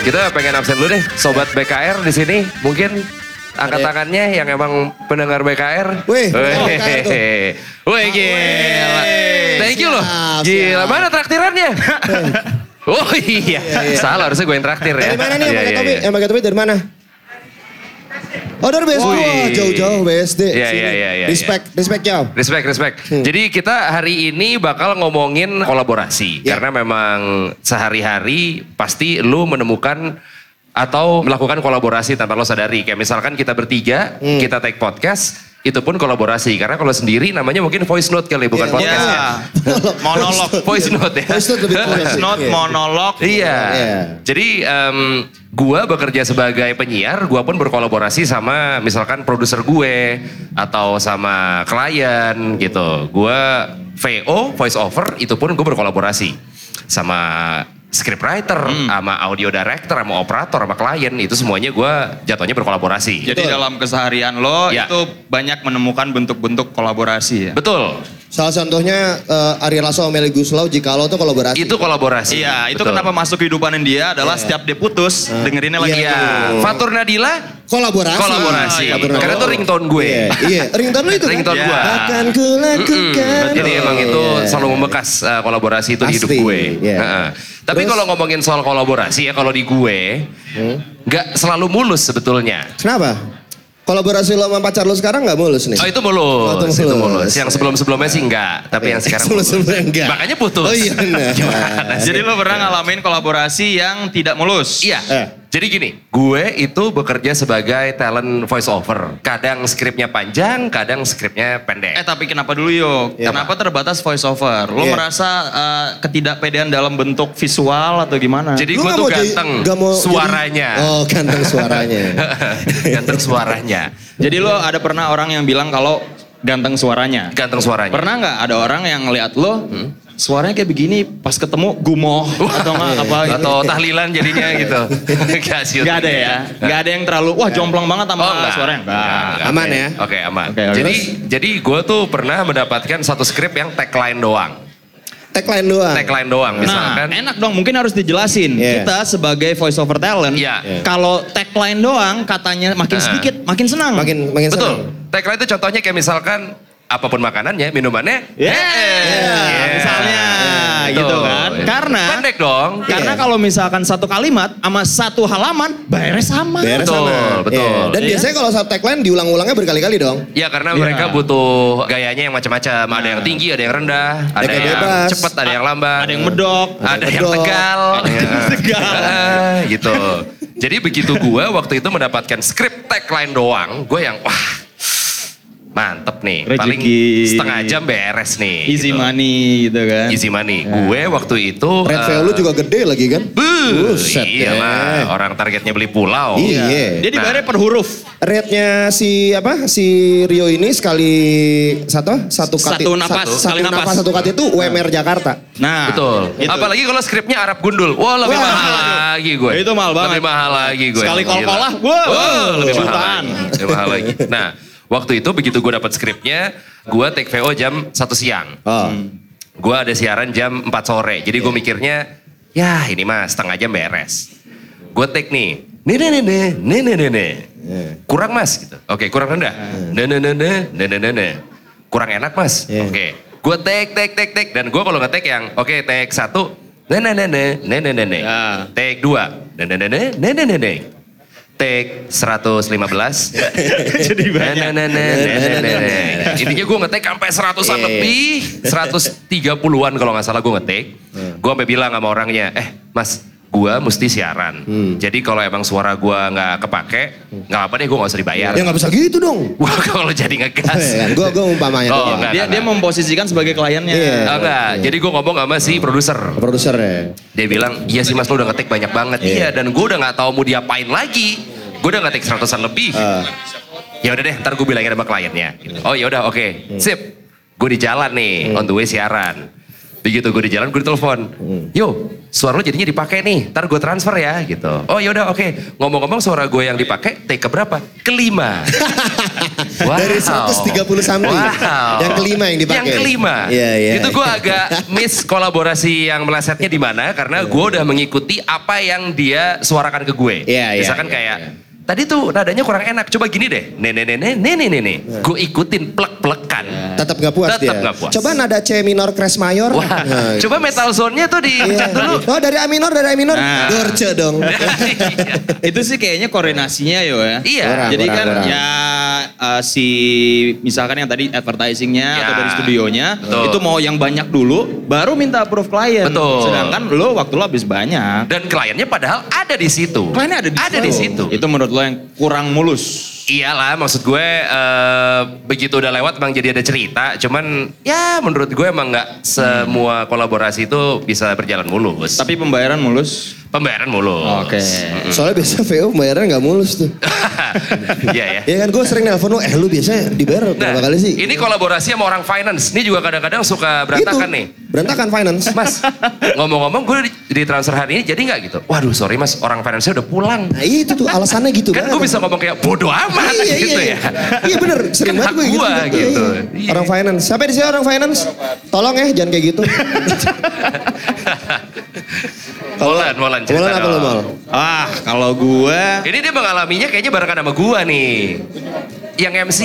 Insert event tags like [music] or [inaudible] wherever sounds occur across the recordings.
Kita pengen absen dulu deh, sobat BKR di sini. Mungkin angkat tangannya yang emang pendengar BKR. Wih, BKR. Wih, [laughs] gila. Thank you loh. Gila, mana traktirannya? [laughs] Oh iya, salah harusnya gue yang traktir ya. Dari mana nih yang Iya, pakai iya, topi? iya. Yang pakai topi dari mana? Oh dari BSD. Wah jauh-jauh BSD. Iya, iya, iya, iya, Respect, respect jauh. Respect, respect. Hmm. Jadi kita hari ini bakal ngomongin kolaborasi. Ya. Karena memang sehari-hari pasti lu menemukan atau melakukan kolaborasi tanpa lo sadari. Kayak misalkan kita bertiga, Hmm. kita take podcast, itu pun kolaborasi. Karena kalau sendiri namanya mungkin voice note kali, bukan Iya, podcast ya. [laughs] monolog. Voice note ya. Voice note Voice note, Iya. monolog. Iya. Iya. Jadi em, gua bekerja sebagai penyiar, gua pun berkolaborasi sama misalkan produser gue atau sama klien gitu. Gua VO, voice over itu pun gue berkolaborasi sama scriptwriter, sama audio director, sama operator, sama klien itu semuanya gua jatuhnya berkolaborasi. Jadi Betul. dalam keseharian lo Ya. itu banyak menemukan bentuk-bentuk kolaborasi ya. Betul. Salah contohnya eh, Ari Lasso sama Meli Guslau jika lo tuh kolaborasi. Itu kolaborasi. Iya, itu Betul. kenapa masuk kehidupan dia adalah Iya. setiap dia putus, dengerinnya lagi. Iya. Iya. Fatur Nadila kolaborasi. kolaborasi. iya, Fatur Karena itu ringtone gue. Iya, iya. ringtone lo itu kan? Ringtone Iya. gua. Akan ku lakukan. Jadi emang itu Iya. selalu membekas uh, kolaborasi itu di hidup Pasti, gue. iya. Heeh. Tapi kalau ngomongin soal kolaborasi ya kalau di gue nggak selalu mulus sebetulnya. Kenapa? Kolaborasi lo sama pacar lo sekarang nggak mulus nih? Oh itu mulus, Oh, itu itu mulus. mulus. Yang sebelum-sebelumnya sih enggak, tapi yang sekarang mulus. Sebelum-sebelumnya enggak. Makanya putus. Oh iya benar. [laughs] Gimana sih? Jadi lo pernah ngalamin kolaborasi yang tidak mulus? Iya. Eh. Jadi gini, gue itu bekerja sebagai talent voice over. Kadang skripnya panjang, kadang skripnya pendek. Eh tapi kenapa dulu yuk? Iya, kenapa terbatas voice over? Lo Iya. merasa eh, ketidakpedean dalam bentuk visual atau gimana? Jadi gue tuh jadi- ganteng nggak mau jadi- suaranya. Oh ganteng suaranya. [laughs] ganteng suaranya. Jadi lo ada pernah orang yang bilang kalau ganteng suaranya? Ganteng suaranya. Pernah nggak ada orang yang ngeliat lo suaranya kayak begini pas ketemu gumoh atau nggak apa gitu? atau tahlilan jadinya gitu. [laughs] Gak ada ya? Nggak ada yang terlalu wah jomplang banget sama Oh, enggak. suaranya? Enggak. Aman Oke. ya? Oke, aman. Oke, oke. Jadi jadi gue tuh pernah mendapatkan satu skrip yang tagline doang. Tagline doang. Tagline doang Nah, misalkan. enak dong. Mungkin harus dijelasin. Iya. Kita sebagai voice over talent, Iya. Iya. kalau tagline doang katanya makin Nah. sedikit, makin senang. Makin makin Betul. senang. Tagline itu contohnya kayak misalkan apa pun makanannya, minumannya. Yeah. Yeah. Misalnya Betul. gitu kan. Karena pendek dong. Karena Iya. kalau misalkan satu kalimat sama satu halaman bayarnya sama. Beres Betul, sama. betul. Iya. Dan Iya. biasanya kalau satu tagline diulang-ulangnya berkali-kali dong. Ya karena Iya. mereka butuh gayanya yang macam-macam. Ada yang tinggi, ada yang rendah, ada kayak yang bebas. cepat, ada yang lambat. Ada yang medok. ada yang Bedok. tegal, Ada yang [laughs] tegal. Gitu. Jadi begitu gue waktu itu mendapatkan skrip tagline doang, gue yang wah mantep nih. Paling Rezeki. setengah jam beres nih. Easy gitu. money gitu kan. Easy money. Gue waktu itu Red eh, VO lu juga gede lagi kan? Buh, Buset iya ya. mah orang targetnya beli pulau. Iya. Dia dibayarnya per huruf. Rate-nya si apa si Rio ini sekali satu satu kati Satu napas, satu, sekali satu napas. napas satu kati itu UMR Jakarta. Nah, Betul. Itu. Apalagi kalau skripnya Arab gundul. Wah lebih Wah, mahal aduh. lagi gue. Itu mahal banget. Lebih mahal lagi gue. Sekali kol-kolah, wow, Wah, lebih mahal jutaan. lagi. Lebih mahal lagi. Nah, waktu itu begitu gue dapat skripnya, gue take VO jam 1 siang. Oh. Gue ada siaran jam 4 sore. Jadi Iya. gue mikirnya, ya ini mah setengah jam beres. Gue take nih. Nih, nih, nih, nih, nih, nih, nih, nih. Iya. Kurang mas gitu. Oke, kurang rendah. Nih, nih, nih, nih, nih, nih, nih, nih. Kurang enak mas. Iya. Oke. Gue take, take, take, take. Dan gue kalau nge-take yang, oke take satu. Nih, nih, nih, nih, nih, nih, nih, nih. Ya. Take dua. Nih, nih, nih, nih, nih, nih, nih, nih. Take 115. [laughs] Jadi banyak. Nah, nah, nah, nah, nah, nah, nah. Intinya gue ngetek sampai seratusan Eh. lebih, 130-an kalau nggak salah gue ngetek. Gue sampai bilang sama orangnya, eh mas, gue mesti siaran. Jadi kalau emang suara gue nggak kepake, nggak apa deh gue nggak usah dibayar. Ya nggak bisa gitu dong. [laughs] Gue kalau jadi ngegas. gue gue umpamanya Oh, enggak. Dia dia memposisikan sebagai kliennya. Iya. Ah, enggak, jadi gue ngomong sama si produser. Produser ya. Dia bilang, iya sih mas lo udah ngetik banyak banget. Iya. Iya, dan gue udah nggak tahu mau diapain lagi. Gue udah ngetik seratusan lebih. Ah. Ya udah deh, ntar gue bilangin sama kliennya. Oh ya udah, oke, Hmm. sip. Gue di jalan nih, on the way siaran. Begitu gue di jalan, gue ditelepon. Yo, suara lo jadinya dipakai nih, ntar gue transfer ya gitu. Oh yaudah oke. Ngomong-ngomong suara gue yang dipakai, take berapa? Kelima. [laughs] wow. Dari 130 something. Wow. Yang kelima yang dipakai. Yang kelima. Iya, iya. Itu gue agak miss kolaborasi yang melesetnya di mana, karena gue udah mengikuti apa yang dia suarakan ke gue. Iya, iya, Misalkan iya, kayak, Tadi tuh nadanya kurang enak. Coba gini deh. Nih, nih, nih, nih, nih, nih, nih, nih. Gue ikutin plek-plekan. Tetap gak puas Tetap dia. nggak puas. Coba nada C minor crash mayor. Wah, Nah, coba metal zone-nya tuh iya. dipencet dulu. Oh dari A minor, dari A minor. Nah. Dorce dong. [laughs] Itu sih kayaknya koordinasinya yo ya. Iya. Kurang, Jadi kurang, kan kurang. ya eh, si misalkan yang tadi advertisingnya Ya. atau dari studionya Betul. itu mau yang banyak dulu baru minta approve klien. Betul. Sedangkan lo waktu lo habis banyak. Dan kliennya padahal ada di situ. Kliennya ada di Ada situ. di situ. Itu menurut lo yang kurang mulus. Iyalah, maksud gue eh, begitu udah lewat emang jadi ada cerita. Cuman ya menurut gue emang nggak semua kolaborasi itu bisa berjalan mulus. Tapi pembayaran mulus. Pembayaran mulus. Oke. Soalnya biasa VO pembayaran gak mulus tuh. [laughs] Iya ya. Ya kan gue sering nelpon lu, eh lu biasanya dibayar Nah, berapa kali sih? ini kolaborasi sama orang finance. Ini juga kadang-kadang suka berantakan Itu, nih. Berantakan finance. [laughs] Mas, ngomong-ngomong gue di, di transfer hari ini jadi nggak gitu? Waduh sorry mas, orang finance udah pulang. Nah itu tuh alasannya gitu Kan gue bisa ngomong kayak bodoh amat iya, gitu iya, ya. Iya bener, sering Kan banget gue gitu. gua Iya, gitu. iya. Iya. Orang finance. Siapa di sini orang finance? Tolong ya, jangan kayak gitu. [laughs] Molan, Molan cerita Molan apa dong. Mol? Ah, kalau gue Ini dia mengalaminya kayaknya barengan sama gua nih. Yang MC.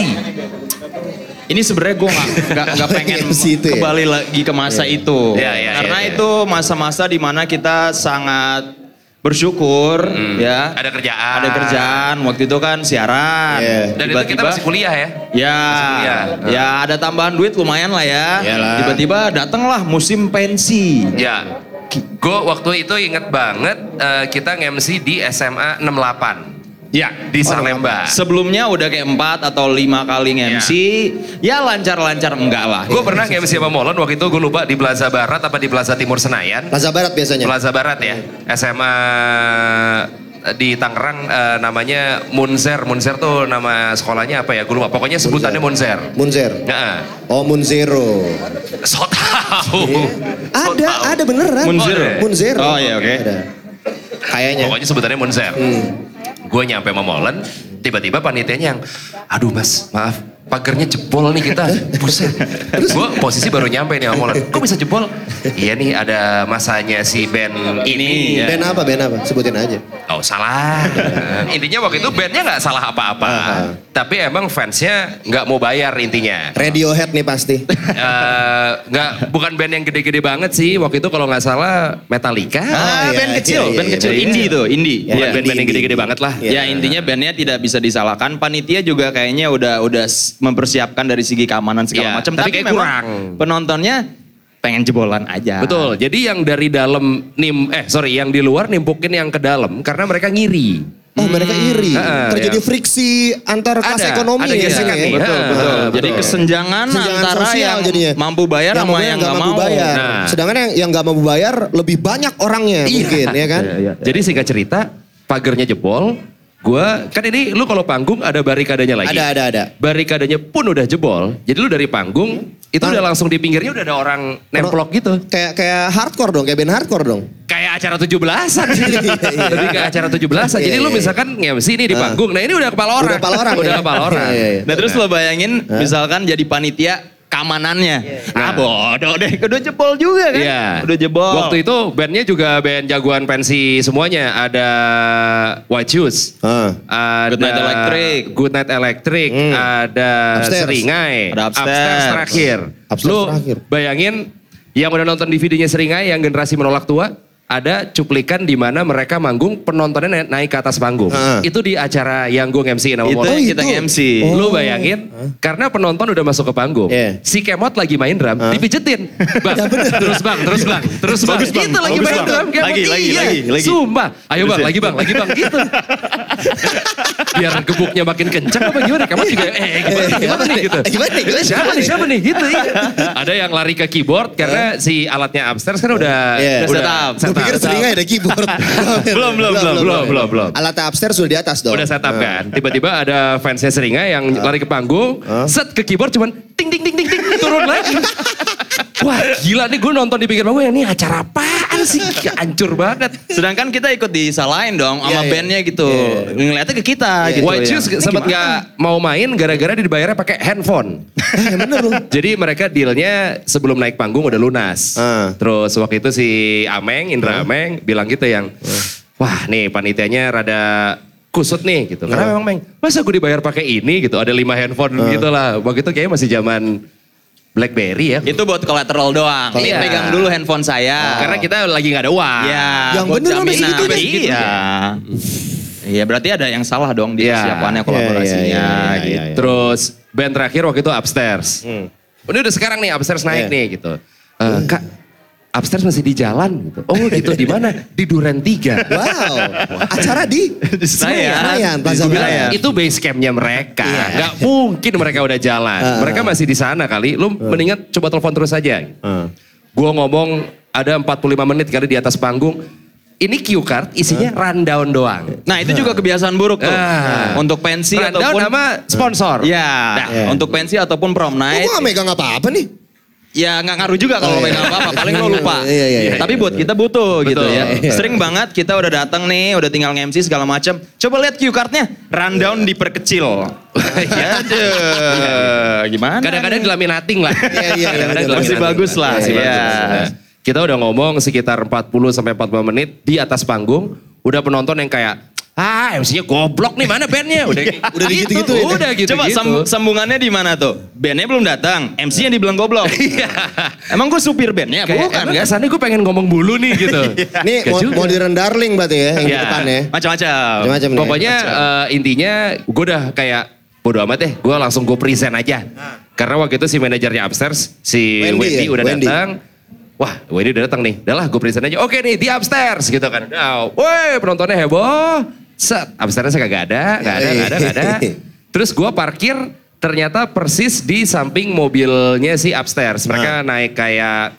ini sebenarnya gue nggak nggak [laughs] pengen MC itu ya? kembali lagi ke masa itu. Iya, iya, Karena iya, iya. itu masa-masa di mana kita sangat bersyukur ya. Ada kerjaan. Ada kerjaan. Waktu itu kan siaran. Iya. Dan itu kita masih kuliah ya. Ya, kuliah. ya ada tambahan duit lumayan lah ya. Tiba-tiba datanglah musim pensi. Ya. Gue waktu itu inget banget eh, kita nge-MC di SMA 68. Ya. Di Salemba. Sebelumnya udah kayak empat atau lima kali nge-MC, ya lancar-lancar enggak lah. Gue pernah nge-MC sama Molan waktu itu gue lupa di Plaza Barat apa di Plaza Timur Senayan. Plaza Barat biasanya. Plaza Barat ya. SMA di Tangerang eh, namanya Munzer. Munzer tuh nama sekolahnya apa ya? Gue lupa. Pokoknya sebutannya Munzer. Munzer. Nah, Oh Munzero. so tau. So Ada, tau. ada beneran. Munzero. Munzero. Oh, iya, oke. Ada. Kayaknya. Pokoknya sebutannya Munzer. Gue nyampe sama Molen, tiba-tiba panitianya yang, aduh mas, maaf, pagernya jebol nih kita. Buset. Gue posisi baru nyampe nih sama Molen. [laughs] Kok bisa jebol? iya nih ada masanya si band ini. Ini, ya. Band apa, band apa? Sebutin aja. Oh salah. [laughs] intinya waktu itu bandnya nggak salah apa-apa. Tapi emang fansnya nggak mau bayar intinya. Radiohead nih pasti. [laughs] Eh, nggak bukan band yang gede-gede banget sih waktu itu kalau nggak salah Metallica. Ah, iya, band iya, kecil, iya, band iya, kecil iya. indie tuh, indie. Bukan Iya. band-band yang indie. gede-gede banget lah. Iya. Ya intinya bandnya tidak bisa disalahkan. Panitia juga kayaknya udah udah mempersiapkan dari segi keamanan segala Iya, macam. tapi kayak memang kurang. Penontonnya pengen jebolan aja. Betul. Jadi yang dari dalam nim eh sorry yang di luar nimpukin yang ke dalam karena mereka ngiri. Oh mereka iri. Ah, Terjadi iya. friksi antar kelas Ada, ekonomi ada ya. gesekan ya. Betul, betul. betul. Jadi kesenjangan, Kesenjangan antara sosial yang jadinya. mampu bayar Yang sama yang nggak mampu mau. bayar. Nah. Sedangkan yang yang nggak mampu bayar lebih banyak orangnya mungkin ya kan. Jadi singkat cerita, pagernya jebol. Gua kan ini lu kalau panggung ada barikadanya lagi. Ada ada ada. Barikadanya pun udah jebol. Jadi lu dari panggung itu Ah. udah langsung di pinggirnya udah ada orang nemplok gitu. Kayak kayak hardcore dong, kayak band hardcore dong. Kayak acara 17-an. Iya. Lebih kayak acara 17-an. Jadi Iya, lu iya. misalkan nge-MC nih di Ah. panggung. Nah ini udah kepala orang. Udah kepala orang Udah kepala orang. Iya, iya. Nah terus lo bayangin misalkan jadi panitia keamanannya. Ah bodoh deh, udah jebol juga kan. Iya. Udah jebol. Waktu itu bandnya juga band jagoan pensi semuanya. Ada White Shoes. Ah. Ada Good Night Electric. Good Night Electric. Hmm. Ada Upstairs. Seringai. Ada Upstairs. terakhir. Upstairs Lu terakhir. bayangin yang udah nonton DVD-nya Seringai yang generasi menolak tua. Ada cuplikan di mana mereka manggung penontonnya naik, naik ke atas panggung. Ah. Itu di acara yang gue MC nama Itu yang kita itu. MC. Oh. Lu bayangin, karena penonton udah masuk ke panggung, Iya. si Kemot lagi main drum, dipijetin. Bang, [laughs] terus bang, terus bang, terus bang. Bagus, Bang. Itu lagi Bagus, main Bang. drum, Kemot. Lagi, lagi, iya. lagi, lagi. Sumpah. Ayo bang, lagi bang, lagi bang, gitu. [laughs] Biar gebuknya makin kenceng apa gimana? Kemot juga, eh gimana, nih, gimana nih gitu. Eh, gimana nih, gimana, Siapa nih, siapa nih, gitu. Iya. [laughs] Ada yang lari ke keyboard karena si alatnya upstairs kan udah, Iya. udah pikir seringai ada keyboard. [laughs] Belum, belum, belum, belum, belum, belum. Alat upstairs sudah di atas dong. Udah setup Ah. [laughs] kan. Tiba-tiba ada fansnya Seringai yang lari ke panggung, set ke keyboard cuman ting ting ting ting ting turun lagi. [laughs] Wah gila nih gue nonton di pinggir panggung ini acara apaan sih? Hancur banget. Sedangkan kita ikut disalahin dong sama Iya, iya. bandnya gitu. Iya, Ngeliatnya ke kita Iya. gitu. White ya. Ini sempat gimana? nggak mau main gara-gara dibayarnya pakai handphone. Eh, [laughs] bener lu. Jadi mereka dealnya sebelum naik panggung udah lunas. Ah. Terus waktu itu si Ameng, Indra Ameng bilang gitu yang, wah nih panitianya rada kusut nih gitu. Karena memang Meng, masa gue dibayar pakai ini gitu. Ada lima handphone gitu lah. Waktu itu kayaknya masih zaman Blackberry ya. Itu buat collateral doang. Ini Iya. pegang dulu handphone saya. Karena kita lagi nggak ada uang. Iya. Yang buat bener sampai jaminan. segitu deh. Iya. Iya berarti ada yang salah dong di Iya. persiapannya Iya, kolaborasinya iya, iya, iya, gitu. iya. Terus band terakhir waktu itu Upstairs. Ini udah sekarang nih Upstairs naik Iya. nih gitu. Eh, Kak, Upstairs masih di jalan gitu. Oh gitu, di mana? Di Duren 3. Wow. Acara di Senayan. Senayan, Plaza itu base campnya mereka. Iya. Nggak mungkin mereka udah jalan. Ah. mereka masih di sana kali. Lu mendingan coba telepon terus aja. Ah. Gua ngomong ada 45 menit kali di atas panggung. Ini cue card isinya rundown doang. Nah itu juga kebiasaan buruk tuh. Ah. Untuk pensi rundown ataupun sama sponsor. Iya, Nah, Iya. untuk pensi ataupun prom night. gua gak megang apa-apa nih? Ya nggak ngaruh juga kalau Oh, iya. megang apa-apa, paling lo lupa. Iya, iya, iya. Tapi buat kita butuh gitu ya. Iya. Sering banget kita udah datang nih, udah tinggal nge-MC segala macam. Coba lihat cue cardnya, rundown diperkecil. [laughs] Aduh, gimana? Kadang-kadang dilaminating lah. Iya, iya, iya, Kadang-kadang. Masih bagus lah, Masih iya. bagus. Kita udah ngomong sekitar 40 sampai 45 menit di atas panggung. Udah penonton yang kayak, ah MC-nya goblok nih mana bandnya? Udah, Udah gitu-gitu ya? Udah gitu Coba sam- sambungannya di mana tuh? Bandnya belum datang, MC-nya dibilang goblok. [laughs] Iya. Emang gue supir bandnya? Kayak, Bukan emang kan? kesannya gue pengen ngomong bulu nih gitu. [laughs] Nih Nggak mo- juga. modern darling berarti ya yang di Iya. depan ya. Macam-macam. Macam-macam nih. Pokoknya eh, intinya gue udah kayak bodo amat deh, gue langsung gue present aja. Karena waktu itu si manajernya upstairs, si Wendy Wendy, ya? udah Wendy. datang. Wah, Wendy udah datang nih. Udah lah, gue present aja. Oke nih, di upstairs gitu kan. Nah, woi penontonnya heboh. Set, upstairsnya kagak ada, gak ada, gak ada, gak ada. [laughs] Terus gue parkir, ternyata persis di samping mobilnya si upstairs. Mereka naik kayak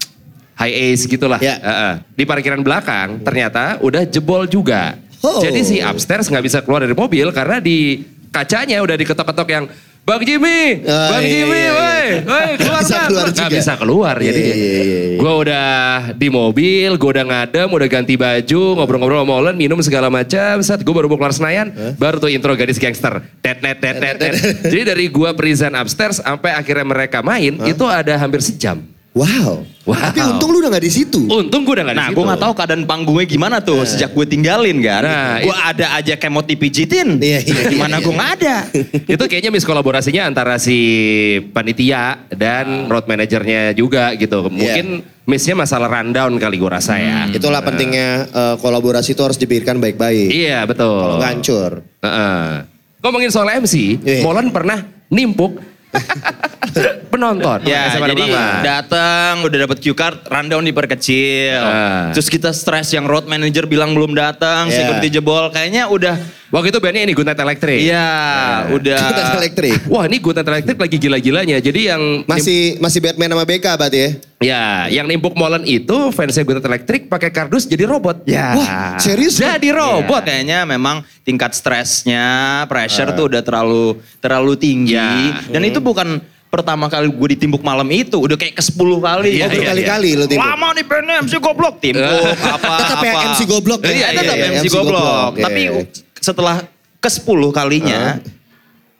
high ace gitulah. Ya. Heeh. Di parkiran belakang ternyata udah jebol juga. Oh. Jadi si upstairs nggak bisa keluar dari mobil karena di kacanya udah diketok-ketok yang Bang Jimmy, Ah, Bang iya, Jimmy, iya, woi, iya. woi, keluar bisa keluar juga. bisa keluar Iya, jadi. iya, iya, iya. Gue udah di mobil, gue udah ngadem, udah ganti baju, ngobrol-ngobrol sama Olen, minum segala macam. Saat gue baru mau keluar Senayan, baru tuh intro gadis gangster. Tet, net, tet, tet, tet. Jadi dari gue present upstairs sampai akhirnya mereka main, itu ada hampir sejam. Wow. Wow. Tapi untung lu udah gak di situ. Untung gue udah gak di Nah, situ. gue nggak tahu keadaan panggungnya gimana tuh sejak gue tinggalin kan. Nah, gue ada aja kayak mau dipijitin. Iya, iya, Gimana iya, gue iya. nggak ada. [laughs] itu kayaknya miskolaborasinya antara si panitia dan road manajernya juga gitu. Mungkin missnya masalah rundown kali gue rasa ya. Itulah pentingnya eh, kolaborasi itu harus dipikirkan baik-baik. Iya betul. Kalau hancur. Heeh. Ngomongin soal MC, Iya. Molan pernah nimpuk [laughs] penonton. Ya, SMA jadi datang udah dapat cue card, rundown diperkecil. Ah. Terus kita stres yang road manager bilang belum datang, Iya. security jebol. Kayaknya udah, Waktu itu bandnya ini Good Night Electric. iya, udah. Kita elektrik. Wah ini Good Night Electric lagi gila-gilanya. Jadi yang Masih masih Batman sama BK berarti ya? ya yang nimpuk Molan itu fansnya Good Night Electric pakai kardus jadi robot. Ya. Wah, serius? Jadi robot. Ya, kayaknya memang tingkat stresnya, pressure tuh udah terlalu terlalu tinggi. Ya. Dan itu bukan pertama kali gue ditimbuk malam itu, udah kayak ke 10 kali. Iya, Oh, berkali-kali lu timbuk. Lama nih bandnya MC goblok timbuk apa [laughs] Tetap apa. ya MC goblok ya? Iya, Iya, tetap iya, MC, MC goblok. goblok. Iya, Tapi iya. Setelah ke 10 kalinya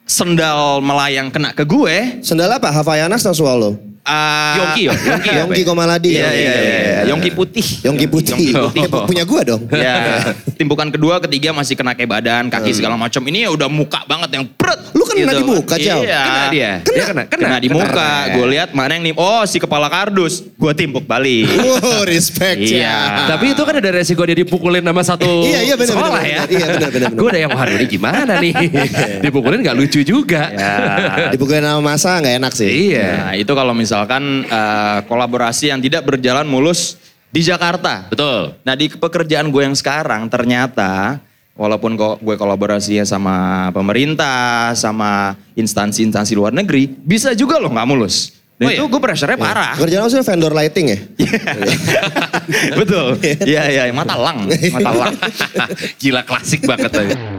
sendal melayang kena ke gue. Sendal apa? Havaianas atau Swallow? Ah, Yongki ya? Yongki? Yongki Komaladi. Iya, ya? iya, iya. Yongki putih. Yongki putih. Yongki putih. Punya gua dong. [laughs] Ya, timbukan kedua, ketiga masih kena kayak badan, kaki segala macam. Ini ya udah muka banget yang pret. Lu kena di muka, Cal? Iya. Kena dia. Kena. Dia kena. Kena, di muka. Gue lihat mana yang nih, oh si kepala kardus. Gue timbuk balik. [laughs] Wow, respect Iya. ya. Tapi itu kan ada resiko dia dipukulin sama satu [laughs] Iya, iya, benar, sekolah benar, ya. Iya, benar, benar. Gue udah yang wah ini gimana nih. Dipukulin gak lucu juga. Ya. Dipukulin sama masa nggak enak sih. Iya. Nah, itu kalau misalkan eh, kolaborasi yang tidak berjalan mulus di Jakarta. Betul. Nah di pekerjaan gue yang sekarang ternyata walaupun kok gue kolaborasinya sama pemerintah, sama instansi-instansi luar negeri, bisa juga loh nggak mulus. Dan Oh itu iya? gue pressure-nya parah. Kerjaan lu sih vendor lighting ya? [laughs] Betul. Iya iya mata lang, mata lang. Gila klasik banget tapi.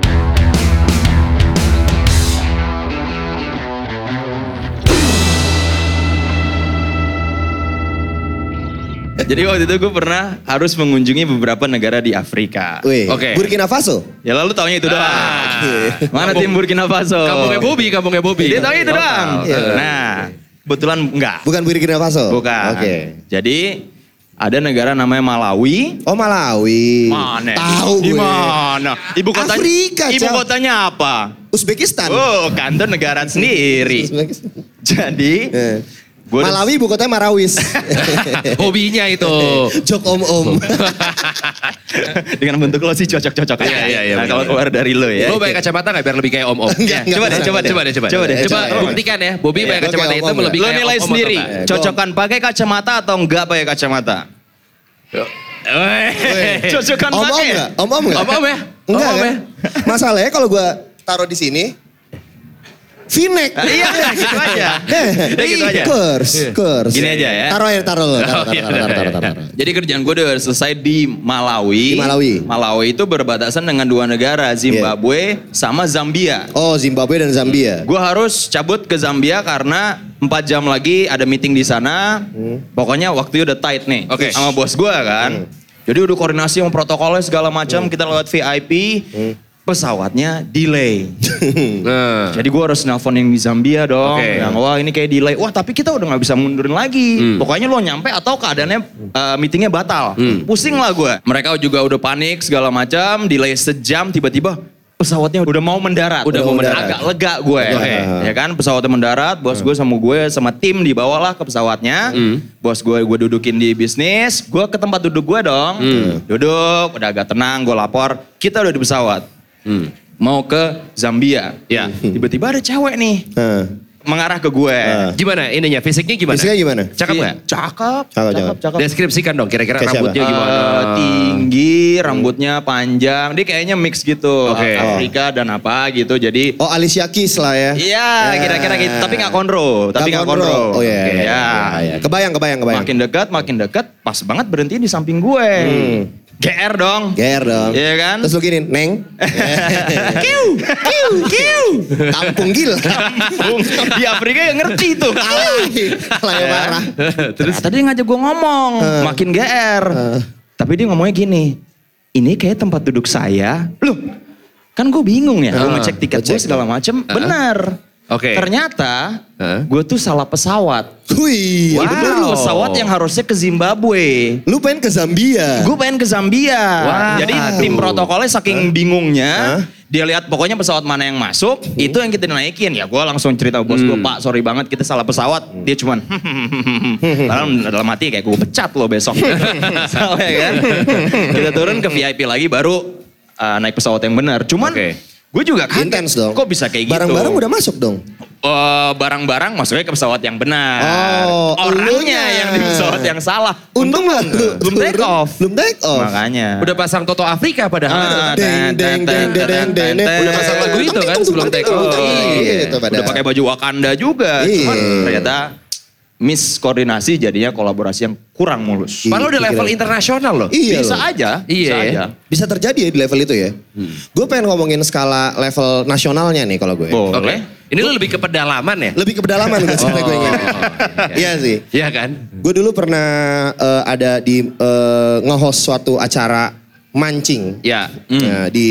Jadi waktu itu gue pernah harus mengunjungi beberapa negara di Afrika. Oke. Burkina Faso. Ya lalu taunya itu doang. Ah. Mana tim Burkina Faso? Kampungnya Bobby, kampungnya Bobby. Dia taunya itu doang. Iya. Nah, kebetulan enggak. Bukan Burkina Faso. Bukan. Oke. Jadi ada negara namanya Malawi. Oh Malawi. Mana? Tahu Di gue. mana? Ibu kota Afrika, Ibu kotanya apa? Uzbekistan. Oh, kantor negara sendiri. [laughs] Uzbekistan. Jadi, Eh. Gua Malawi ibu kotanya Marawis. [laughs] Hobinya itu. [laughs] Jok om-om. [laughs] dengan bentuk lo sih cocok-cocok aja. Iya, iya, iya, Nah, kalau keluar dari lo ya. Lo pakai kacamata gak biar lebih kayak om-om? Enggak, enggak coba deh, coba deh. Coba deh, coba. Coba deh. Coba buktikan ya. Bobby Iya, pakai kacamata kayak hitam om-om lebih Lo kayak nilai om-om sendiri, atau enggak? Eh, cocokan pakai kacamata atau enggak pakai kacamata? Cocokan Om-om pakai. enggak? Om-om enggak? Om-om ya? Enggak kan? Masalahnya kalau gua taruh di sini, V-neck. Ah, Iya, gitu aja. Udah gitu aja. Kurs, kurs. Gini aja ya. Taruh ya, taruh lo. Taruh, taruh, iya, taruh, iya, taruh, iya. taruh, taruh. Jadi kerjaan gue udah selesai di Malawi. Di Malawi. Malawi itu berbatasan dengan dua negara, Zimbabwe sama Zambia. Oh, Zimbabwe dan Zambia. Gue harus cabut ke Zambia karena empat jam lagi ada meeting di sana. Pokoknya waktunya udah tight nih. Oke. Sama bos gue kan. Jadi udah koordinasi sama protokolnya segala macam. Kita lewat VIP. Pesawatnya delay. [laughs] Nah. Jadi gue harus nelpon yang di Zambia dong. Oke. Yang wah ini kayak delay. Wah tapi kita udah nggak bisa mundurin lagi. Hmm. Pokoknya lo nyampe atau keadaannya uh, meetingnya batal. Pusing lah gue. Mereka juga udah panik segala macam. Delay sejam tiba-tiba pesawatnya udah mau mendarat. Udah mau mendarat. Agak lega gue. Oke. Ya kan pesawatnya mendarat. Bos gue sama gue sama tim dibawalah ke pesawatnya. Bos gue gue dudukin di bisnis. Gue ke tempat duduk gue dong. Duduk udah agak tenang. Gue lapor. Kita udah di pesawat. Hmm. Mau ke Zambia. Ya. Tiba-tiba ada cewek nih Nah, mengarah ke gue. Ah. Gimana ininya? Fisiknya gimana? Fisiknya gimana? Cakep Iya. nggak? Cakep, Cakep, cakep, cakep. Deskripsikan dong kira-kira Kayak siapa? rambutnya gimana? Eh, tinggi, rambutnya panjang. Dia kayaknya mix gitu. Oke. Afrika dan apa gitu. Jadi Oh, Alicia Keys lah ya. Iya, kira-kira gitu. Tapi nggak konro. Tapi nggak kontrol. konro. Oh iya. Oke, iya, ya. iya, iya. Kebayang, kebayang, kebayang. Makin dekat, makin dekat. Pas banget berhenti di samping gue. GR dong. GR dong. Iya kan? Terus lu gini, Neng. [laughs] Kiu, kiu, kiu. Kampung gila. Kampung. Di Afrika ya ngerti tuh. Kalah. Kalah ya parah. Terus tadi ngajak gue ngomong, makin GR. Tapi dia ngomongnya gini, ini kayak tempat duduk saya. Loh, kan gue bingung ya. Gue Ah, ngecek tiket gue segala macem, benar. Oke. Ternyata Hah? gue tuh salah pesawat. Wih. Wow. Itu pesawat yang harusnya ke Zimbabwe. Lu pengen ke Zambia. Gue pengen ke Zambia. Wah. Jadi tim protokolnya saking bingungnya, Hah? dia lihat pokoknya pesawat mana yang masuk, itu yang kita naikin. Ya gue langsung cerita bos gue, Pak sorry banget kita salah pesawat. Dia cuman, [laughs] padahal dalam hati kayak gue pecat lo besok. [laughs] Salah ya kan? kita turun ke VIP lagi baru uh, naik pesawat yang benar. Cuman Oke. Gue juga kaget. Intens dong. Kok bisa kayak gitu? Barang-barang udah masuk dong. Eh, barang-barang masuknya ke pesawat yang benar. Oh, Orangnya elunya. yang di pesawat yang salah. Untung lu belum take off. Belum take off. Makanya. Udah pasang Toto Afrika padahal. Ah, Deng, deng, deng, deng, deng, deng. Udah pasang lagu itu kan sebelum take off. Iya, itu Udah pakai baju Wakanda juga. Iya. Cuman ternyata miskoordinasi jadinya kolaborasi yang kurang mulus. Padahal udah Iya, level internasional loh. Iya bisa loh. aja. Iya. Bisa aja. Bisa terjadi ya di level itu ya. Gue pengen ngomongin skala level nasionalnya nih kalau gue. Boleh. Oke. Ini lu lebih ke pedalaman ya? Lebih ke pedalaman [laughs] gue sebenarnya gue ingin. Iya sih. Iya kan? Gue dulu pernah eh, ada di eh, nge-host suatu acara mancing Ya. ya, di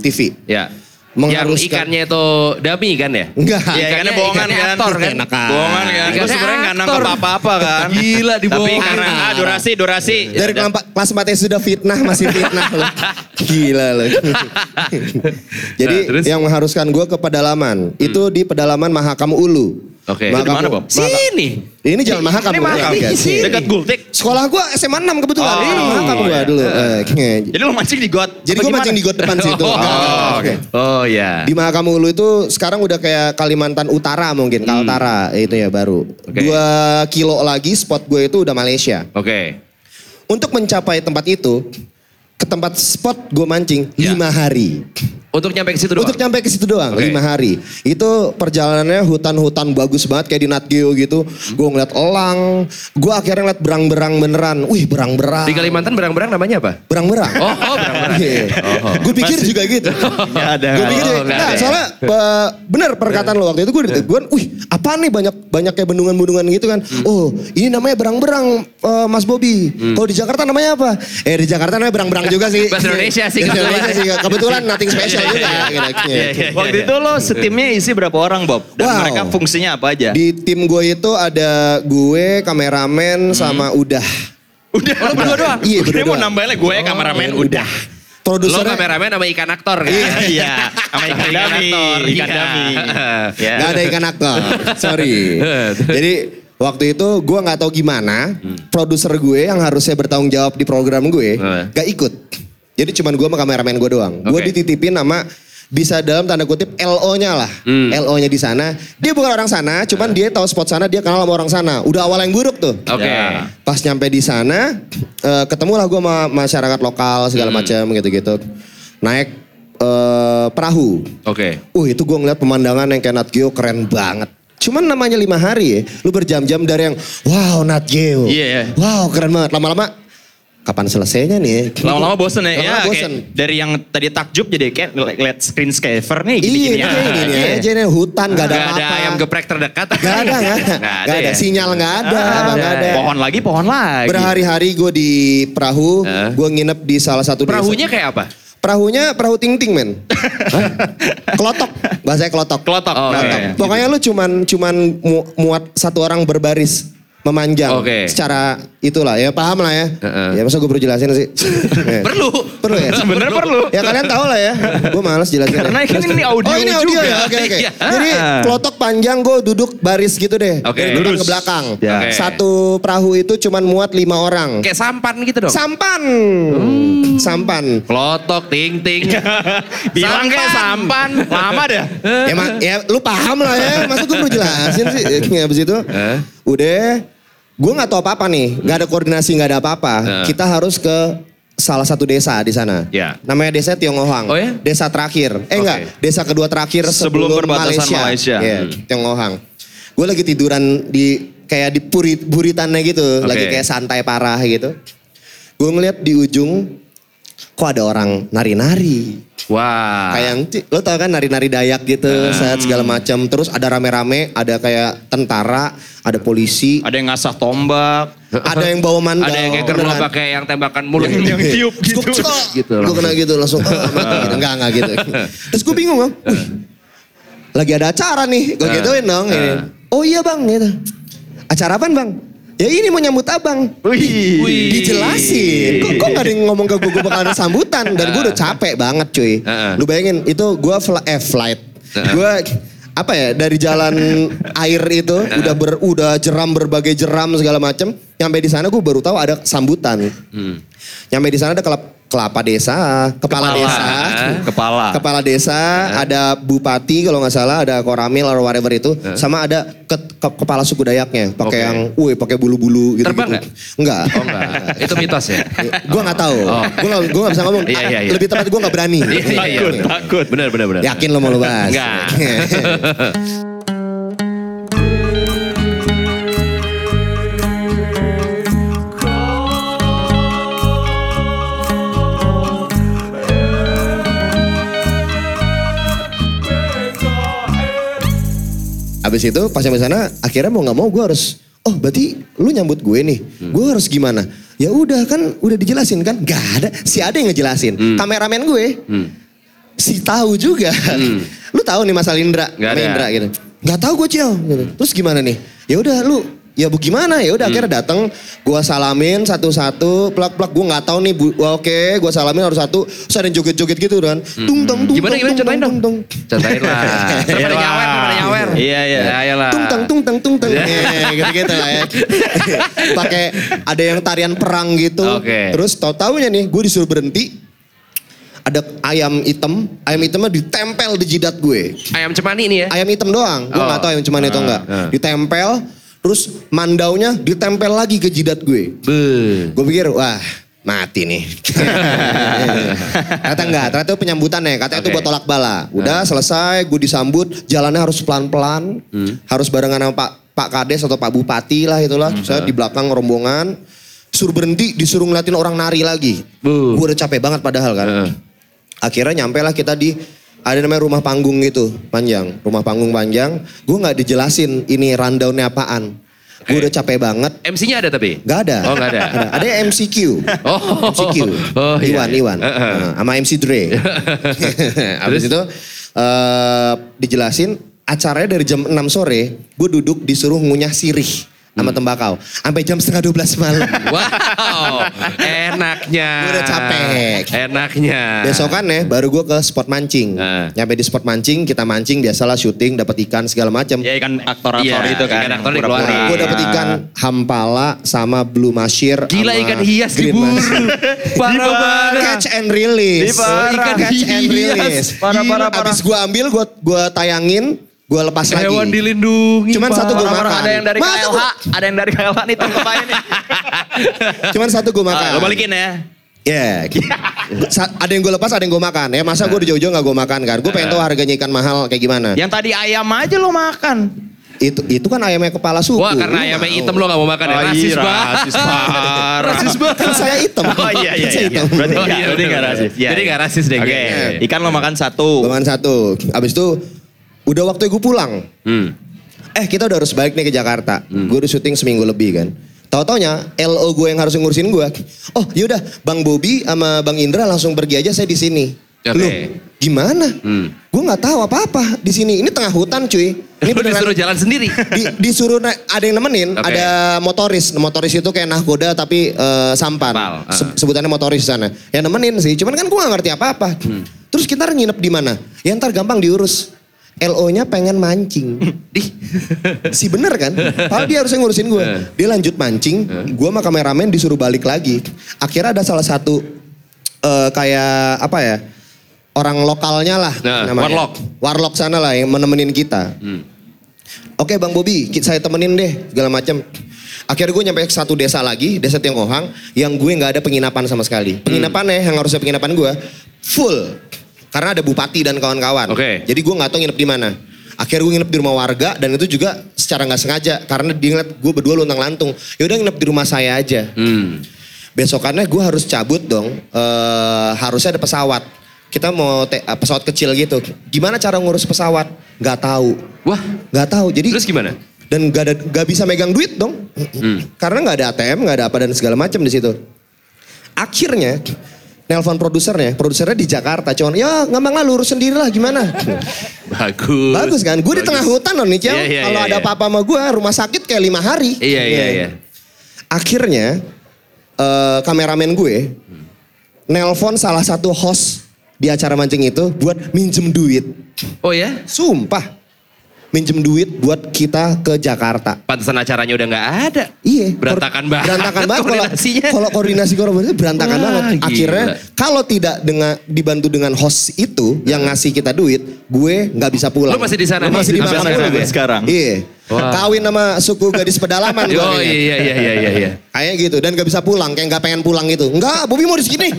TV. Ya. Mengharuskan- Yang ikannya itu dami kan ya? Enggak. Ya, ikannya bohongan ikannya kan. aktor kan? Enak aja. Bohongan kan. Gue Ikannya sebenarnya nggak aktor. nangkep apa-apa kan. Gila, Tapi dibohongin. karena ah, durasi, durasi. Dari Ya kelas, kelas 4 sudah fitnah masih fitnah loh. Gila loh. [laughs] Jadi Nah, terus? yang mengharuskan gue ke pedalaman itu di pedalaman Mahakam Ulu. Oke. Itu di mana? Mahakam- Sini. Ini jalan Mahakam. Ini? Mahakam. Oke, sini. Dekat Gultik. Sekolah gue SMA 6 kebetulan. Oh, Ini Mahakam gue iya. dulu. Eh, nge- Jadi lo mancing di got. Jadi gimana? mancing di got depan [laughs] situ. Oh, enggak, enggak. oke. Oh ya. Di Mahakam Ulu itu sekarang udah kayak Kalimantan Utara mungkin, Kaltara itu ya baru. Hmm. Oke. Dua kilo lagi spot gue itu udah Malaysia. Oke. Untuk mencapai tempat itu, ke tempat spot gue mancing Ya. lima hari. Untuk nyampe ke situ doang. Untuk nyampe ke situ doang, Oke. lima hari. Itu perjalanannya hutan-hutan bagus banget kayak di Nat Geo gitu. Gue ngeliat elang, gue akhirnya ngeliat berang-berang beneran. Wih berang-berang. Di Kalimantan berang-berang namanya apa? Berang-berang. Oh, oh berang-berang. Oh. Gue [laughs] pikir juga gitu. Nggak ada. Gue pikir Oh, Nah, ada ya? soalnya eh, bener perkataan lo waktu itu gue gue wih apa nih banyak banyak kayak bendungan-bendungan gitu kan. Hmm. Oh ini namanya berang-berang eh, Mas Bobby. Kalau di Jakarta namanya apa? Eh di Jakarta namanya berang-berang juga sih. Bahasa Indonesia sih, Bahasa kebetulan. Indonesia sih. Kebetulan nothing special. Iya, iya. Waktu itu lo setimnya isi berapa orang Bob? Dan Wow. mereka fungsinya apa aja? Di tim gue itu ada gue, kameramen, sama udah. Udah. Oh, lo berdua doang? Iya, berdua mau nambahin lagi gue kameramen udah. Lo Produsernya kameramen sama ikan aktor kan? Iya, [laughs] sama ikan Ikan dami, aktor, [laughs] ikan iya. dami. Ya. Gak ada ikan aktor. Sorry. [laughs] Jadi waktu itu gue nggak tahu gimana produser gue yang harusnya bertanggung jawab di program gue Hmm. gak ikut. Jadi cuman gue sama kameramen gue doang. Gue Oke. dititipin sama bisa dalam tanda kutip LO-nya lah. Hmm. LO-nya di sana. Dia bukan orang sana, cuman dia tahu spot sana, dia kenal sama orang sana. Udah awal yang buruk tuh. Oke. Ya. Pas nyampe di sana, eh, ketemulah gue sama masyarakat lokal segala Hmm. macam gitu-gitu. Naik eh, perahu. Oke. Uh itu gue ngeliat pemandangan yang kayak Nat Geo keren banget. Cuman namanya lima hari ya, lu berjam-jam dari yang wow Nat Geo. Iya, iya. Wow keren banget. Lama-lama kapan selesainya nih? Lama-lama bosen ya. Lama-lama ya kayak bosen. dari yang tadi takjub jadi kayak ngeliat screensaver nih Iya, gini-gini ini aja. gini aja nih hutan gak ada Gak ada apa-apa. ayam geprek terdekat. Gak ada, gak [laughs] ada. Gak ada, ya? sinyal gak ada, Ah, gak ada. Pohon lagi, pohon lagi. Berhari-hari gue di perahu, Hah? gue nginep di salah satu desa. Perahunya kayak apa? Perahunya perahu ting-ting men. [laughs] kelotok, bahasanya kelotok. Kelotok. Oh, Kelotok. oke. Pokoknya lu cuman cuman mu- muat satu orang berbaris memanjang Oke. secara itulah ya paham lah ya. Heeh. Ya masa gue perlu jelasin sih. Ya. [laughs] Perlu. Perlu ya? Sebenarnya perlu. Ya kalian tahu lah ya. Gue males jelasin. Karena kan ini audio Oh ini audio juga. ya? Oke oke. Iya. Jadi kelotok panjang gue duduk baris gitu deh. Oke. Dari depan Lurus. ke belakang. Ya. Oke. Satu perahu itu cuman muat lima orang. Kayak sampan gitu dong. Sampan. Sampan. Klotok, ting ting. [laughs] Bilang kayak sampan. Lama dah. ya, ma- ya lu paham lah ya. Masa gue perlu jelasin sih. Ya, Habis itu udah gue nggak tahu apa-apa nih. Nggak ada koordinasi, nggak ada apa-apa. Eh. Kita harus ke salah satu desa di sana. Ya. Namanya desa Tionghoang. Oh ya? Desa terakhir. Eh Oke. enggak, desa kedua terakhir Sebelum sebelum, perbatasan Malaysia. Malaysia. Iya, Hmm. Tionghoang. Gue lagi tiduran di kayak di purit, buritannya gitu, Oke. lagi kayak santai parah gitu. Gue ngeliat di ujung kok ada orang nari-nari. Wah. Kayak yang, lo tau kan nari-nari Dayak gitu, set segala macam. Terus ada rame-rame, ada kayak tentara, ada polisi, Ada yang ngasah tombak. ada yang bawa mandau. Ada yang kayak gerlo pakai yang tembakan mulut. Yang tiup gitu. [laughs] Gitu Gue kena gitu langsung, oh, mati gitu. Enggak, enggak gitu. Terus gue bingung bang, Wih, lagi ada acara nih. Gue gituin dong. eh. Oh iya bang, gitu. Acara apa bang? Ya ini mau nyambut abang. Wih. Wih. Dijelasin. Kok, kok gak ada yang ngomong ke gue, gue bakal ada sambutan. Dan gue udah capek banget cuy. Lu bayangin, itu gue fl eh, flight. Gue apa ya dari jalan air itu udah ber, udah jeram berbagai jeram segala macem nyampe di sana gue baru tahu ada sambutan nyampe di sana ada kelap- kelapa desa kepala, Kepala. desa Kepala. kepala desa ada bupati kalau nggak salah ada koramil atau whatever itu sama ada ke- ke- kepala suku Dayaknya pakai Oke. yang wih pakai bulu-bulu gitu Terbang nggak? Enggak. Oh enggak. Itu mitos ya. [laughs] gue nggak tahu. Oh. Gue nggak bisa ngomong. Iya, iya, iya. Lebih tepat gue nggak berani. Iya, iya, iya. Takut, takut. Benar, benar, benar. Yakin lo mau lo bahas? Enggak. [laughs] Abis itu pas sampai sana akhirnya mau nggak mau gue harus oh berarti lu nyambut gue nih. Gue harus gimana? Ya udah kan udah dijelasin kan? Gak ada. Si ada yang ngejelasin. Kameramen gue. Si tahu juga. [laughs] Lu tahu nih masalah Indra ada. Indra gitu. Nggak tahu gue cil. Gitu. terus gimana nih? Ya udah lu ya bu gimana ya udah akhirnya datang gue salamin satu-satu plak plak gue nggak tahu nih bu wah, oke gue salamin harus satu terus ada yang joget-joget gitu kan tung tung tung Gimana, tung, gimana? Contohin tung, dong. tung. Contohin lah. [laughs] Pada nyawer, pada nyawer. [laughs] Iya, iya. Ya, iyalah. tung tang tung tang tung tang gitu gitu lah ya [laughs] pakai ada yang tarian perang gitu Oke. terus tau taunya nih gue disuruh berhenti ada ayam hitam ayam hitamnya ditempel di jidat gue Ayam cemani nih ya. ayam hitam doang gue Oh. nggak tahu ayam cuman itu Ah, enggak ah. ditempel terus mandaunya ditempel lagi ke jidat gue gue pikir wah mati nih. [laughs] ternyata enggak, ternyata itu penyambutannya, katanya itu Oke. buat tolak bala. Udah selesai, gue disambut, jalannya harus pelan-pelan, harus barengan sama Pak Pak Kades atau Pak Bupati lah itulah. Saya di belakang rombongan, suruh berhenti, disuruh ngeliatin orang nari lagi. Gue udah capek banget padahal kan. Heeh. Akhirnya nyampe lah kita di ada namanya rumah panggung gitu panjang, rumah panggung panjang. Gue nggak dijelasin ini rundownnya apaan. Gue Oke. udah capek banget. MC-nya ada tapi? Gak ada. Oh, nggak ada. Ada MCQ. Oh. MCQ. Oh, iya, Iwan, iya. Iwan. Heeh. Nah, sama MC Dre. [laughs] Habis itu eh, dijelasin acaranya dari jam 6 sore, gue duduk disuruh ngunyah sirih. Sama tembakau. Sampai jam setengah 12 malam. [laughs] Wow, enaknya. Gua udah capek. Enaknya. Besokannya baru gue ke spot mancing. Nah. Nyampe di spot mancing, kita mancing biasalah syuting, dapat ikan segala macam. Ya ikan aktor-aktor Iya, itu kan. ikan aktor pura-pura. dikeluarin. Gue dapet ikan hampala sama blue mushir. Gila sama ikan hias diburu. [laughs] Parah banget. Catch and release. Di parah. Ikan catch and hias. release. Parah, parah, parah. Abis gue ambil, gue gua tayangin, gue lepas lagi. Hewan dilindungi. Cuman Pak. satu gua Orang-orang makan. ada yang dari Masa KLH, gua- ada yang dari KLH nih tangkap aja nih. [laughs] Cuman satu gue makan. Ah, lo balikin ya. Ya, [laughs] Sa- ada yang gue lepas, ada yang gue makan. Ya masa gue di jauh-jauh gak gue makan kan. Gue pengen tahu harganya ikan mahal kayak gimana. Yang tadi ayam aja lo makan. Itu itu kan ayamnya kepala suku. Wah karena ayamnya mau. hitam lo gak mau makan ya? Oh, Rasis iya, banget. rasis parah. [laughs] Rasis banget. Kan saya hitam. Oh iya iya. Saya iya. hitam. Berarti Oh, enggak, iya, berarti bener. rasis. Iya, Jadi iya. nggak rasis deh, Oke. Ikan lo makan satu. Cuman satu. Abis itu udah waktu gue pulang. Hmm. Eh kita udah harus balik nih ke Jakarta. Gue udah syuting seminggu lebih kan. Tahu-taunya LO gue yang harus ngurusin gue. Oh yaudah Bang Bobby sama Bang Indra langsung pergi aja saya di sini. Oke. Loh gimana? Hmm. Gue nggak tahu apa-apa di sini. Ini tengah hutan cuy. Ini [laughs] Lo disuruh jalan sendiri. di, disuruh ada yang nemenin, Oke. ada motoris. Motoris itu kayak nahkoda tapi eh, sampan. Ah. Se- sebutannya motoris sana. Yang nemenin sih, cuman kan gue gak ngerti apa-apa. Hmm. Terus kita nginep di mana? Ya ntar gampang diurus. LO-nya pengen mancing. [laughs] Di. si bener kan? Padahal dia harusnya ngurusin gue. Eh. Dia lanjut mancing, gue sama kameramen disuruh balik lagi. Akhirnya ada salah satu eh, kayak apa ya? Orang lokalnya lah Nah, namanya. warlock. Warlock sana lah yang menemenin kita. Hmm. Oke Bang Bobi, saya temenin deh segala macam. Akhirnya gue nyampe ke satu desa lagi, desa Tiongkohang, yang gue nggak ada penginapan sama sekali. Hmm. Penginapannya yang harusnya penginapan gue full, karena ada bupati dan kawan-kawan. Oke. Jadi gue nggak tahu nginep di mana. Akhirnya gue nginep di rumah warga dan itu juga secara nggak sengaja karena dia ngeliat gue berdua luntang lantung. Yaudah nginep di rumah saya aja. Hmm. Besokannya gue harus cabut dong. Eh harusnya ada pesawat. Kita mau te- eh, pesawat kecil gitu. Gimana cara ngurus pesawat? Gak tahu. Wah. Gak tahu. Jadi Terus gimana? dan gak ada gak bisa megang duit dong. Karena nggak ada ATM, nggak ada apa dan segala macam di situ. Akhirnya nelpon produsernya, produsernya di Jakarta, cuman ya gampang lah lurus sendiri lah gimana. Bagus. Bagus kan? Gue di tengah hutan loh nih, Ciao. Iya, iya, Kalau iya, ada iya. apa-apa sama gue, rumah sakit kayak lima hari. Iya iya iya. Akhirnya eh, kameramen gue nelpon salah satu host di acara mancing itu buat minjem duit. Oh ya? Sumpah. Minjem duit buat kita ke Jakarta. Pantesan acaranya udah nggak ada. Iya. Berantakan banget Berantakan banget. Kalau- koordinasinya. Kalau koordinasi koordinasi berantakan Wah, banget. Akhirnya kalau tidak dengan dibantu dengan host itu yang ngasih kita duit, gue nggak bisa pulang. Lu masih di sana? Masih di gue. ya? Sekarang. Iya. Wah. Kawin sama suku gadis pedalaman [laughs] gue. Oh iya iya iya iya iya. Kayak gitu dan gak bisa pulang, kayak gak pengen pulang gitu. Enggak, Bobi mau di sini.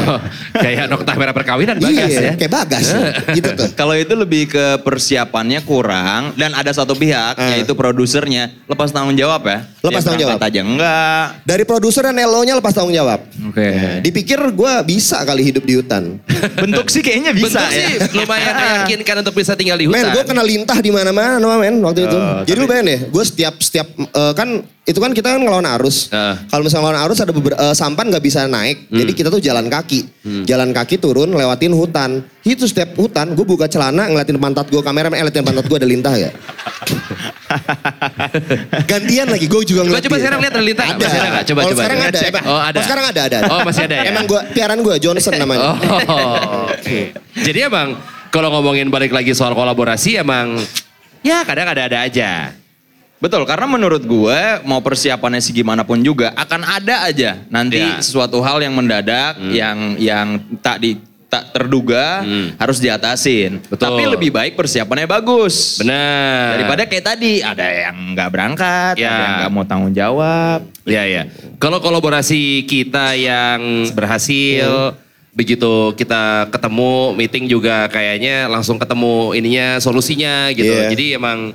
[laughs] Kayak nokta merah perkawinan bagas iya, ya. kayak bagas. gitu tuh. [laughs] Kalau itu lebih ke persiapannya kurang dan ada satu pihak Eh. yaitu produsernya lepas tanggung jawab ya. Lepas Dia tanggung jawab. aja enggak. Dari produser dan LO-nya lepas tanggung jawab. Oke. Dipikir gue bisa kali hidup di hutan. Bentuk sih kayaknya bisa Bentuk ya. sih lumayan meyakinkan untuk bisa tinggal di Men, hutan. gue kena lintah di mana-mana, men, waktu itu. Oh, Jadi lu bayangin deh, gue setiap setiap eh, kan itu kan kita kan ngelawan arus. Heeh. Kalau misalnya ngelawan arus ada beberapa sampan nggak bisa naik, jadi kita tuh jalan kaki, jalan kaki turun lewatin hutan. Itu setiap hutan, gue buka celana ngeliatin pantat gue kamera, eh, ngeliatin pantat gue ada lintah ya. [laughs] Gantian lagi, gue juga Coba ngeliatin. coba sekarang lihat ada lintah? Ada. Nggak? Coba coba. sekarang ada. Emang- Oh ada. Oh, sekarang ada, ada, ada. Oh masih ada ya. Emang gue piaran gue Johnson namanya. Oh, oke. Jadi emang kalau ngomongin balik lagi soal kolaborasi emang ya kadang ada-ada aja. Betul, karena menurut gue mau persiapannya segimanapun juga akan ada aja nanti Ya. sesuatu hal yang mendadak yang yang tak di tak terduga Hmm. harus diatasin. Betul. Tapi lebih baik persiapannya bagus. Benar. Daripada kayak tadi ada yang nggak berangkat, Ya. ada yang nggak mau tanggung jawab. Iya iya. Kalau kolaborasi kita yang berhasil, begitu kita ketemu meeting juga kayaknya langsung ketemu ininya solusinya gitu. Iya. Jadi emang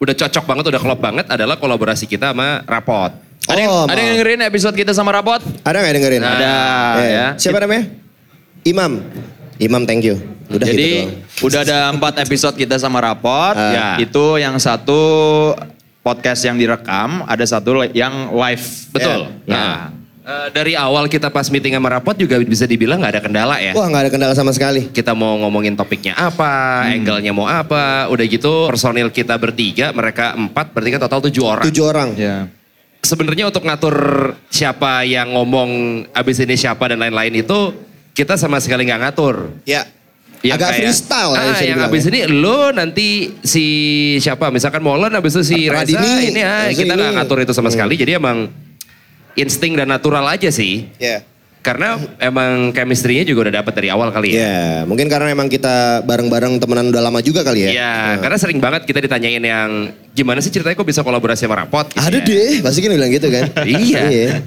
udah cocok banget, udah klop banget adalah kolaborasi kita sama Rapot. Ada, yang, Oh, ada yang dengerin episode kita sama Rapot? Ada nggak yang dengerin? Ada, Iya. ya. Siapa namanya? Imam. Imam thank you. Udah Jadi gitu udah ada empat episode kita sama Rapot. Ah. Ya. Itu yang satu podcast yang direkam, ada satu yang live. Betul. Ya. Nah, eh, dari awal kita pas meeting sama Rapot juga bisa dibilang nggak ada kendala ya. Wah nggak ada kendala sama sekali. kita mau ngomongin topiknya apa, angle-nya mau apa, udah gitu personil kita bertiga, mereka empat, berarti kan total tujuh orang. Tujuh orang. Ya. Sebenarnya untuk ngatur siapa yang ngomong abis ini siapa dan lain-lain itu kita sama sekali nggak ngatur. Ya. Yang Agak kayak, freestyle ya ah, yang abis ya. ini lo nanti si siapa misalkan Molen abis itu si Reza Radini, ini ya kita nggak ngatur itu sama sekali jadi emang insting dan natural aja sih Ya. karena emang chemistry-nya juga udah dapet dari awal kali ya. Ya, mungkin karena emang kita bareng-bareng temenan udah lama juga kali ya. Iya, karena sering banget kita ditanyain yang gimana sih ceritanya kok bisa kolaborasi sama Rapot? gitu Ada ya. deh, pasti kan bilang gitu kan. [laughs] Iya,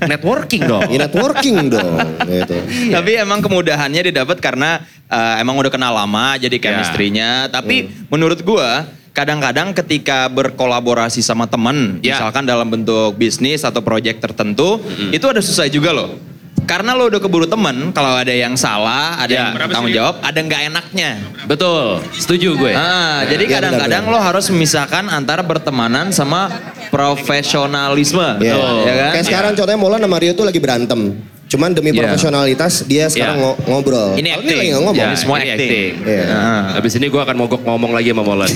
networking dong. Ya, networking dong. Gitu. Tapi emang kemudahannya didapat karena eh, emang udah kenal lama jadi chemistry-nya. Tapi menurut gua kadang-kadang ketika berkolaborasi sama temen, Ya. misalkan dalam bentuk bisnis atau proyek tertentu, itu ada susah juga loh. Karena lo udah keburu temen, kalau ada yang salah, ada Ya. yang tanggung jawab, ada nggak enaknya. Betul, setuju gue. Ah, jadi Iya, kadang-kadang lo harus memisahkan antara bertemanan sama profesionalisme. Ya. Ya kan? Kayak sekarang contohnya Molan sama Rio tuh lagi berantem. Cuman demi Iya. profesionalitas dia sekarang Iya. ngo- ngobrol. Ini Kalau acting. lagi nggak ngomong. Ya. semua ini acting. Iya. Ah. Habis ini gue akan mogok ngomong lagi sama Molen.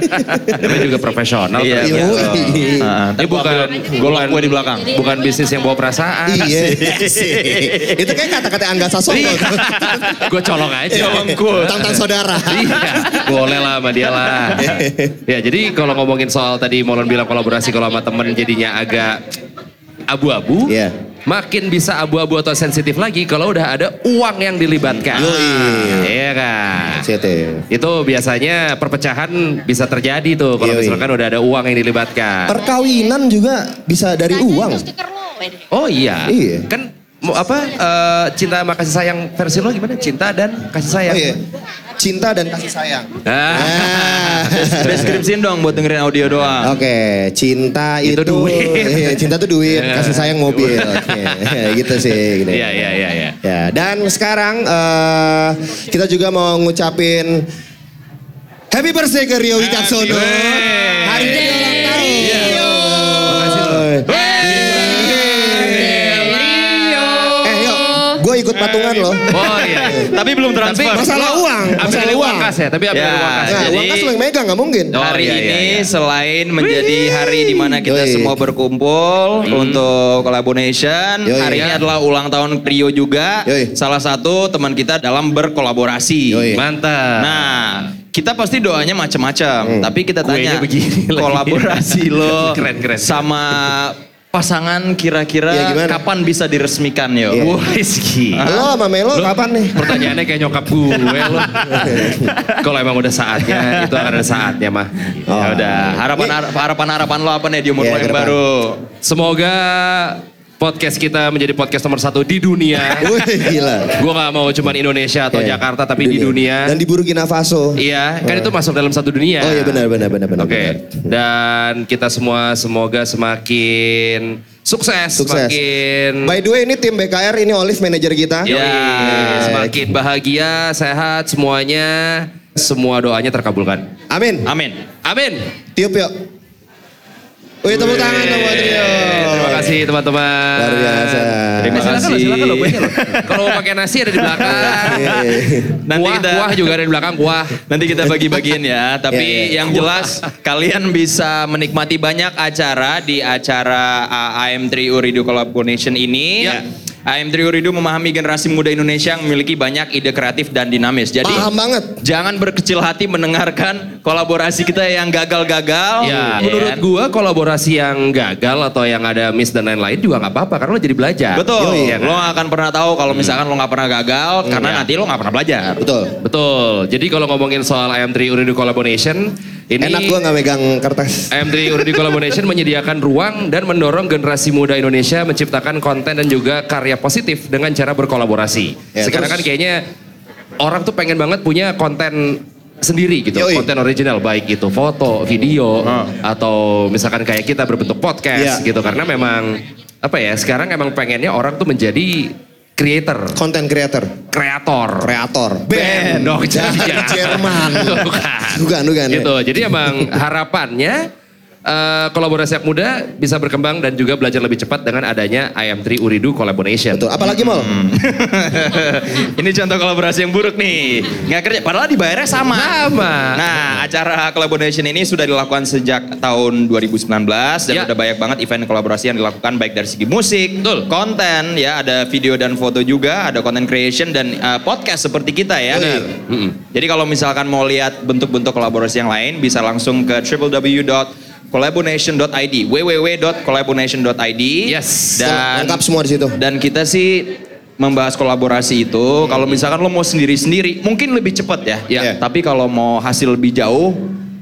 [laughs] Dia juga profesional. Iya, ternyata. Yoi. Ah, Ini bukan golok gue di belakang. Bukan bisnis yang bawa perasaan. Iya. [laughs] Itu kayak kata-kata Angga Sasongko. gue colok aja. Tentang saudara. iya, boleh lah sama dia lah. [laughs] ya jadi kalau ngomongin soal tadi Molen bilang kolaborasi kalau sama temen jadinya agak abu-abu. Iya. Makin bisa abu-abu atau sensitif lagi kalau udah ada uang yang dilibatkan. Yoi. Iya kan. Siete. Itu biasanya perpecahan bisa terjadi tuh kalau misalkan udah ada uang yang dilibatkan. Perkawinan juga bisa dari uang. Oh iya. Iya. Kan apa eh, cinta sama kasih sayang versi lo gimana? Cinta dan kasih sayang. Oh iya. Cinta dan kasih sayang. Ah. Ah. [laughs] Deskripsiin dong buat dengerin audio doang. Oke, cinta itu, Itu duit. Iya, cinta itu duit, [laughs] kasih sayang mobil. Oke, [laughs] gitu sih. Gitu. Iya iya iya iya. Ya, dan sekarang eh, kita juga mau ngucapin Happy birthday ke Rio Wicaksono. Hari ini patungan loh. Oh iya. [laughs] Tapi belum transfer. Tapi- Masalah uang, Ambil masalah uang uang. kas ya, tapi ambil Ya. uang kas. Nah, Jadi- uang kas lo yang megang nggak mungkin. Oh, hari iya, iya, ini iya. selain menjadi hari di mana kita Yoi. semua berkumpul untuk collaboration, Yoi. hari ini Ya. adalah ulang tahun Rio juga. Yoi. Salah satu teman kita dalam berkolaborasi. Yoi. Mantap. Nah, kita pasti doanya macam-macam, tapi kita tanya begini kolaborasi lo [laughs] Keren, keren. sama pasangan kira-kira Ya, gimana? kapan bisa diresmikan yo? Iya. Wah, Rizky. Lo sama Melo kapan nih? Pertanyaannya kayak nyokap gue [laughs] lo. Kalau emang udah saatnya, itu akan ada saatnya mah. Oh. Ya udah, harapan harapan harapan lo apa nih di umur lo ke yang baru? Semoga podcast kita menjadi podcast nomor satu di dunia. [laughs] Wih, gila. gue gak mau cuman Indonesia atau Iya. Jakarta, tapi di dunia. Dan di Burkina Faso. Iya, kan itu masuk dalam satu dunia. Oh iya benar benar benar benar. Oke, benar. dan kita semua semoga semakin sukses, Sukses. semakin By the way ini tim BKR ini Olive manajer kita. Yoi, Ya. semakin bahagia, sehat semuanya, semua doanya terkabulkan. Amin. Amin. Amin. Tiup yuk. Wih tepuk tangan dong buat Rio. Terima kasih teman-teman. Luar biasa. Terima Eh, silakan kasih. silakan loh, kuenya loh. Kalau mau pakai nasi ada di belakang. Iya, iya. Nanti kuah, kita- kuah juga ada di belakang, kuah. Nanti kita bagi-bagiin ya, tapi Iya, iya. yang jelas kalian bisa menikmati banyak acara di acara uh, AM3 Uridu Collaboration ini. Ya. AM3 Uridu memahami generasi muda Indonesia yang memiliki banyak ide kreatif dan dinamis. Jadi Paham banget. jangan berkecil hati mendengarkan kolaborasi kita yang gagal-gagal. Ya, Ya menurut gua kolaborasi yang gagal atau yang ada miss dan lain-lain juga nggak apa-apa karena lo jadi belajar. Betul. Iya kan? Lo gak akan pernah tahu kalau misalkan lo gak pernah gagal karena Iya. nanti lo gak pernah belajar. Betul. Betul. Jadi kalau ngomongin soal IM3 Uridu Collaboration, Ini Enak gua nggak megang kertas. AM3 Uridi Collaboration menyediakan ruang dan mendorong generasi muda Indonesia menciptakan konten dan juga karya positif dengan cara berkolaborasi. Ya, Sekarang terus- kan kayaknya orang tuh pengen banget punya konten sendiri gitu, Yoi. konten original baik itu foto, video Ah. atau misalkan kayak kita berbentuk podcast Iya. gitu karena memang apa ya sekarang emang pengennya orang tuh menjadi creator, Content creator, kreator. kreator, Band dong. Jerman. [laughs] Bukan. Bukan, bukan. Gitu. Jadi emang harapannya eh, kolaborasi anak muda bisa berkembang dan juga belajar lebih cepat dengan adanya IM3 Uridu Collaboration. Betul. Apalagi mal? Hmm. [laughs] Ini contoh kolaborasi yang buruk nih. Nggak kerja, padahal dibayarnya sama. Sama. Nah, acara collaboration ini sudah dilakukan sejak tahun 2019 dan Ya. udah banyak banget event kolaborasi yang dilakukan baik dari segi musik, Betul. konten, ya ada video dan foto juga, ada content creation dan uh, podcast seperti kita ya. Benar. Jadi kalau misalkan mau lihat bentuk-bentuk kolaborasi yang lain bisa langsung ke www.collaboration.id www.collaboration.id Yes. dan Lengkap semua di situ. dan kita sih membahas kolaborasi itu kalau misalkan lo mau sendiri-sendiri mungkin lebih cepat ya. Ya. Tapi kalau mau hasil lebih jauh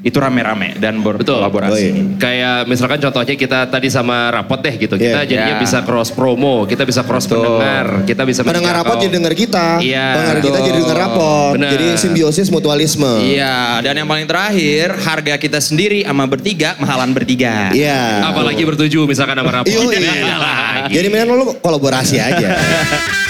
itu rame-rame dan berkolaborasi. Kayak misalkan contohnya kita tadi sama rapot deh gitu. Kita Iya. jadinya Ya. bisa cross promo, kita bisa cross pendengar, kita bisa Pendengar rapot jadi denger kita. Iya, Pendengar kita betul. jadi denger rapot. Benar. Jadi simbiosis mutualisme. Iya, dan yang paling terakhir harga kita sendiri sama bertiga mahalan bertiga. Iya. Apalagi bertuju misalkan sama rapot. Lagi. Jadi mendingan lu kolaborasi aja. [laughs]